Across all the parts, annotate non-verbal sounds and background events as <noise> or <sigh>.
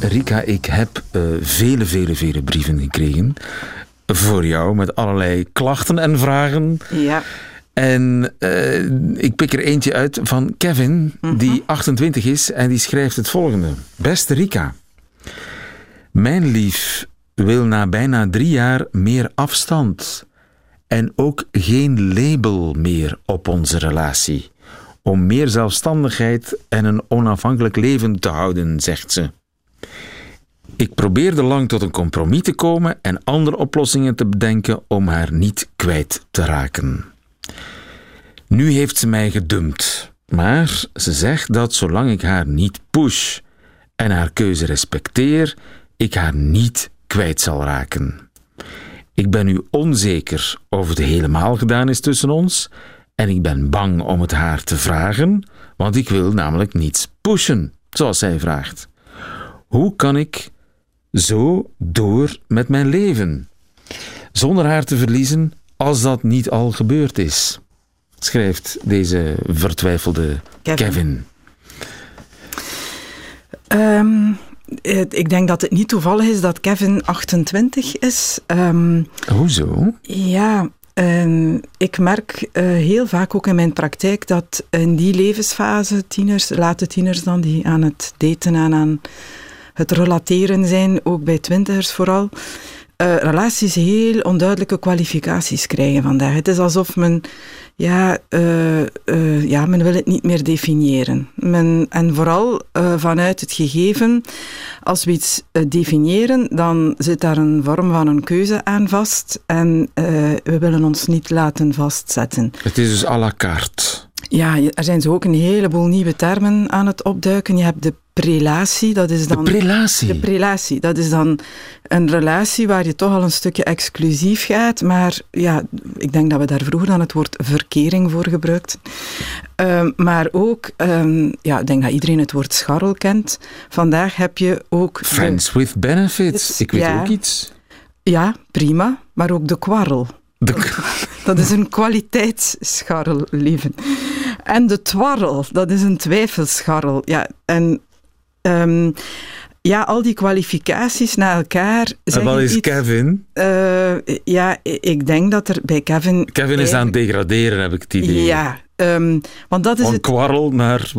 Rika, ik heb eh, vele, vele, vele brieven gekregen voor jou met allerlei klachten en vragen. Ja. En eh, ik pik er eentje uit van Kevin, die 28 is en die schrijft het volgende. Beste Rika, mijn lief wil na bijna drie jaar meer afstand en ook geen label meer op onze relatie. Om meer zelfstandigheid en een onafhankelijk leven te houden, zegt ze. Ik probeerde lang tot een compromis te komen en andere oplossingen te bedenken om haar niet kwijt te raken. Nu heeft ze mij gedumpt, maar ze zegt dat zolang ik haar niet push en haar keuze respecteer, ik haar niet kwijt zal raken. Ik ben nu onzeker of het helemaal gedaan is tussen ons en ik ben bang om het haar te vragen, want ik wil namelijk niets pushen, zoals zij vraagt. Hoe kan ik zo door met mijn leven, zonder haar te verliezen als dat niet al gebeurd is? Schrijft deze vertwijfelde Kevin. Kevin. Ehm, ik denk dat het niet toevallig is dat Kevin 28 is. Ehm, Hoezo? ja, ehm, ik merk eh, heel vaak ook in mijn praktijk dat in die levensfase, tieners, late tieners dan, die aan het daten en aan het relateren zijn, ook bij twintigers vooral, eh, relaties heel onduidelijke kwalificaties krijgen vandaag. Het is alsof men, ja, eh, eh, ja men wil het niet meer definiëren. Men, en vooral vanuit het gegeven, als we iets definiëren, dan zit daar een vorm van een keuze aan vast en we willen ons niet laten vastzetten. Het is dus à la carte. Ja, er zijn zo ook een heleboel nieuwe termen aan het opduiken. Je hebt de prelatie, dat is De dan... prelatie. De prelatie, dat is dan een relatie waar je toch al een stukje exclusief gaat. Maar ja, ik denk dat we daar vroeger dan het woord verkering voor gebruikten. Ehm, maar ook, ehm, ja, ik denk dat iedereen het woord scharrel kent. Vandaag heb je ook... de- Friends with benefits. Ik weet ja. ook iets. ja, prima, maar ook de kwarrel. De, <laughs> Dat is een kwaliteitsscharrel, lieven. En de twarrel, dat is een twijfelscharrel. Ja, en ehm, ja, al die kwalificaties na elkaar en wat is iets. Kevin? Eh, ja, ik denk dat er bij Kevin... Kevin is aan het degraderen, heb ik het idee. Ja, ehm, want dat is Van het... kwarrel naar...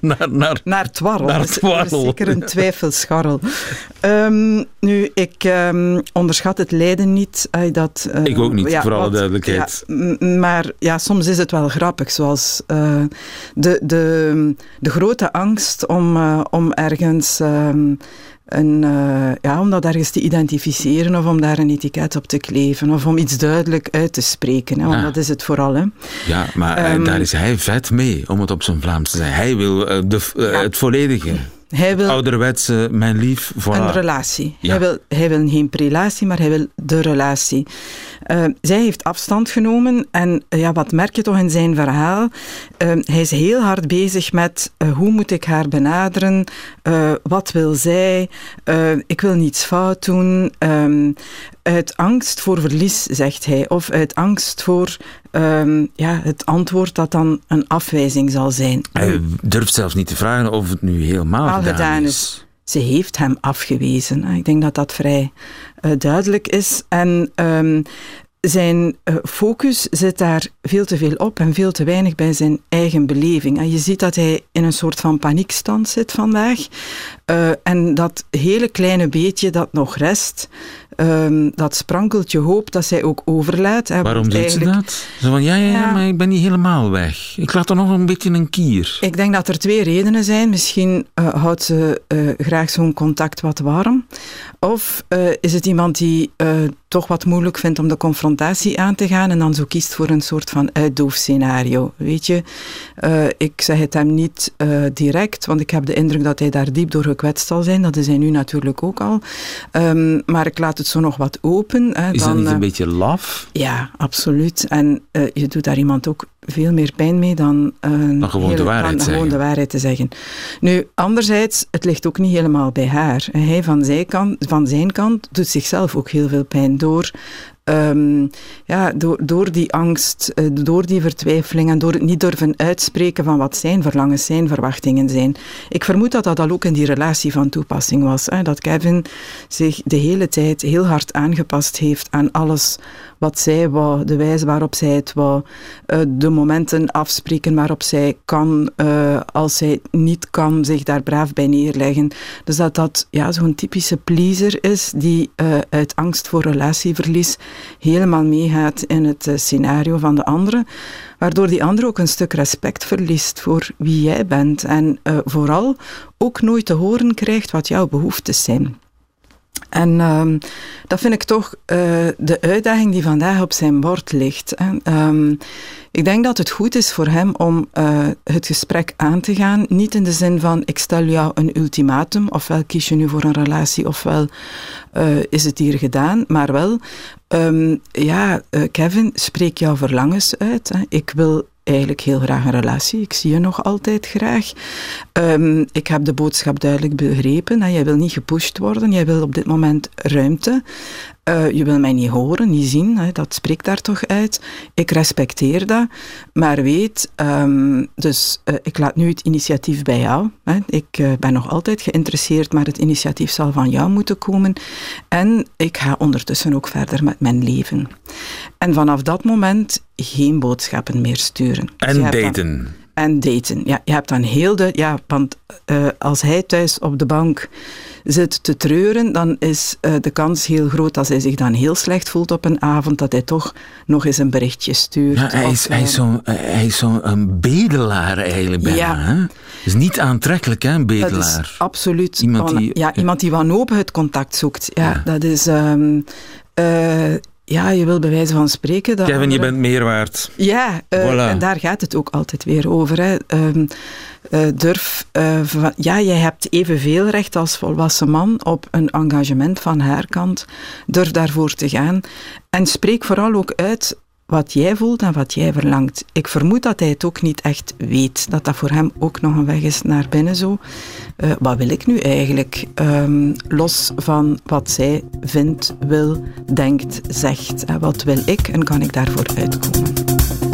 naar, naar Naar twarrel. Naar twarrel. Is zeker een twijfelscharrel. <laughs> Ehm, nu, ik ehm, onderschat het lijden niet. eh, dat, eh, Ik ook niet, voor alle wat- duidelijkheid. ja, maar ja, soms is het wel grappig, zoals eh, de, de, de grote angst om, eh, om ergens... een, eh, ja, om dat ergens te identificeren of om daar een etiket op te kleven of om iets duidelijk uit te spreken. Hè, want Ah. dat is het vooral. Hè. Ja, maar eh, Ehm, daar is hij vet mee, om het op zijn Vlaams te zeggen. Hij wil eh, de, Ja. het volledige. Hij wil Ouderwetse, mijn lief, voilà. Een relatie. Ja. Hij, wil, hij wil geen prelatie, maar hij wil de relatie. Eh, zij heeft afstand genomen en eh, ja, wat merk je toch in zijn verhaal? Eh, hij is heel hard bezig met eh, hoe moet ik haar benaderen? Eh, wat wil zij? Ik wil niets fout doen. Ehm, uit angst voor verlies, zegt hij. Of uit angst voor ehm, ja, het antwoord dat dan een afwijzing zal zijn. Hij durft zelfs niet te vragen of het nu helemaal Al gedaan, gedaan is. is. Ze heeft hem afgewezen. Ik denk dat dat vrij eh, duidelijk is. En ehm, zijn eh, focus zit daar veel te veel op en veel te weinig bij zijn eigen beleving. En je ziet dat hij in een soort van paniekstand zit vandaag. Eh, en dat hele kleine beetje dat nog rest, ehm, dat sprankeltje hoop dat zij ook overlaat. hè, Waarom doet ze dat? Zo van, ja, ja, ja, maar ik ben niet helemaal weg. Ik laat er nog een beetje een kier. Ik denk dat er twee redenen zijn. Misschien eh, houdt ze graag zo'n contact wat warm. Of is het iemand die toch wat moeilijk vindt om de confrontatie aan te gaan en dan zo kiest voor een soort van uitdoofscenario. Weet je, uh, ik zeg het hem niet uh, direct, want ik heb de indruk dat hij daar diep door gekwetst zal zijn. Dat is hij nu natuurlijk ook al. Um, maar ik laat het zo nog wat open. Hè, is dan, dat niet een uh, beetje laf? Ja, absoluut. En je doet daar iemand ook veel meer pijn mee dan, dan gewoon, heel, de waarheid, dan gewoon de waarheid te zeggen. Nu, anderzijds, het ligt ook niet helemaal bij haar. Hij van zijn kant, van zijn kant doet zichzelf ook heel veel pijn door Um, ja, door, door die angst, uh, door die vertwijfeling en door het niet durven uitspreken van wat zijn verlangens, zijn verwachtingen zijn. Ik vermoed dat dat al ook in die relatie van toepassing was. Hè? Dat Kevin zich de hele tijd heel hard aangepast heeft aan alles wat zij wou, de wijze waarop zij het wou, uh, de momenten afspreken waarop zij kan, uh, als zij niet kan, zich daar braaf bij neerleggen. Dus dat dat ja, zo'n typische pleaser is die uh, uit angst voor relatieverlies helemaal meegaat in het scenario van de andere, waardoor die andere ook een stuk respect verliest voor wie jij bent en vooral ook nooit te horen krijgt wat jouw behoeftes zijn. En um, dat vind ik toch uh, de uitdaging die vandaag op zijn bord ligt. Um, ik denk dat het goed is voor hem om uh, het gesprek aan te gaan. Niet in de zin van ik stel jou een ultimatum, ofwel kies je nu voor een relatie, ofwel uh, is het hier gedaan. Maar wel, um, ja, Kevin, spreek jouw verlangens uit. Hè. Ik wil eigenlijk heel graag een relatie. Ik zie je nog altijd graag. Um, ik heb de boodschap duidelijk begrepen. Hè. Jij wil niet gepusht worden. Jij wil op dit moment ruimte. Uh, je wil mij niet horen, niet zien. Hè. Dat spreekt daar toch uit. Ik respecteer dat. Maar weet, um, dus uh, ik laat nu het initiatief bij jou. Hè. Ik uh, ben nog altijd geïnteresseerd, maar het initiatief zal van jou moeten komen. En ik ga ondertussen ook verder met mijn leven. En vanaf dat moment geen boodschappen meer sturen. En dus daten. En daten. Ja, je hebt dan heel de. Ja, want uh, als hij thuis op de bank zit te treuren, dan is uh, de kans heel groot als hij zich dan heel slecht voelt op een avond, dat hij toch nog eens een berichtje stuurt. Hij, is, of, hij is zo'n zo een bedelaar eigenlijk bijna. Ja. Hè? is niet aantrekkelijk, hè, een bedelaar. Dat is absoluut. Iemand die- ja, iemand die wanhopig het contact zoekt. Ja, Ja. dat is. Um, uh, ja, je wil bij wijze van spreken dat. Kevin, je bent meer waard. Ja, uh, Voilà. en daar gaat het ook altijd weer over. Hè. Um, uh, durf, uh, van, ja, jij hebt evenveel recht als volwassen man op een engagement van haar kant. Durf daarvoor te gaan. En spreek vooral ook uit wat jij voelt en wat jij verlangt. Ik vermoed dat hij het ook niet echt weet. Dat dat voor hem ook nog een weg is naar binnen zo. Uh, wat wil ik nu eigenlijk? Um, los van wat zij vindt, wil, denkt, zegt. Wat wil ik en kan ik daarvoor uitkomen?